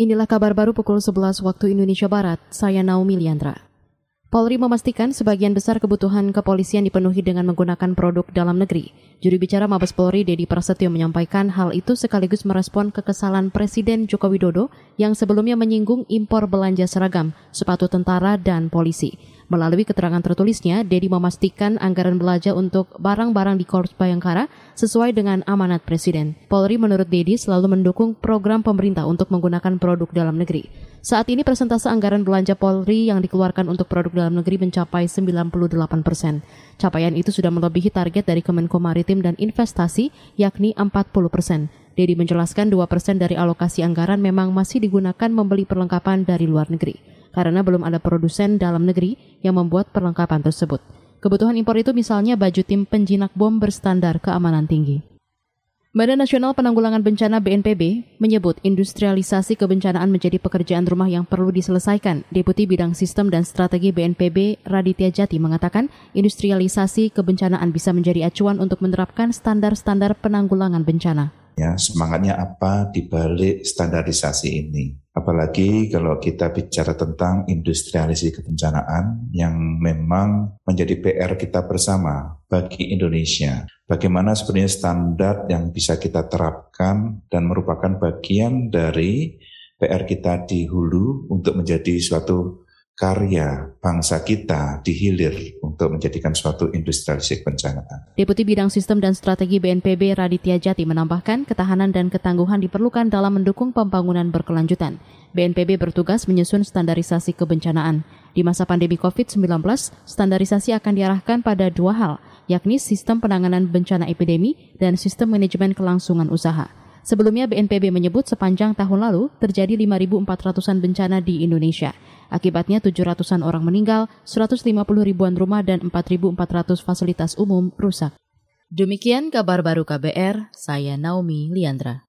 Inilah kabar baru pukul 11 waktu Indonesia Barat, saya Naomi Liandra. Polri memastikan sebagian besar kebutuhan kepolisian dipenuhi dengan menggunakan produk dalam negeri. Juru bicara Mabes Polri Dedi Prasetyo menyampaikan hal itu sekaligus merespon kekesalan Presiden Joko Widodo yang sebelumnya menyinggung impor belanja seragam, sepatu tentara, dan polisi. Melalui keterangan tertulisnya, Dedi memastikan anggaran belanja untuk barang-barang di Korps Bayangkara sesuai dengan amanat Presiden. Polri menurut Dedi selalu mendukung program pemerintah untuk menggunakan produk dalam negeri. Saat ini persentase anggaran belanja Polri yang dikeluarkan untuk produk dalam negeri mencapai 98 persen. Capaian itu sudah melebihi target dari Kemenko Maritim dan Investasi, yakni 40 persen. Dedi menjelaskan 2 persen dari alokasi anggaran memang masih digunakan membeli perlengkapan dari luar negeri karena belum ada produsen dalam negeri yang membuat perlengkapan tersebut. Kebutuhan impor itu misalnya baju tim penjinak bom berstandar keamanan tinggi. Badan Nasional Penanggulangan Bencana BNPB menyebut industrialisasi kebencanaan menjadi pekerjaan rumah yang perlu diselesaikan. Deputi Bidang Sistem dan Strategi BNPB Raditya Jati mengatakan industrialisasi kebencanaan bisa menjadi acuan untuk menerapkan standar-standar penanggulangan bencana. Ya, semangatnya apa di balik standarisasi ini? Apalagi kalau kita bicara tentang industrialisasi kebencanaan yang memang menjadi PR kita bersama bagi Indonesia. Bagaimana sebenarnya standar yang bisa kita terapkan dan merupakan bagian dari PR kita di hulu untuk menjadi suatu karya bangsa kita dihilir untuk menjadikan suatu industrialisasi kebencanaan. Deputi Bidang Sistem dan Strategi BNPB Raditya Jati menambahkan ketahanan dan ketangguhan diperlukan dalam mendukung pembangunan berkelanjutan. BNPB bertugas menyusun standarisasi kebencanaan. Di masa pandemi COVID-19, standarisasi akan diarahkan pada dua hal, yakni sistem penanganan bencana epidemi dan sistem manajemen kelangsungan usaha. Sebelumnya BNPB menyebut sepanjang tahun lalu terjadi 5.400-an bencana di Indonesia. Akibatnya 700-an orang meninggal, 150 ribuan rumah dan 4.400 fasilitas umum rusak. Demikian kabar baru KBR, saya Naomi Liandra.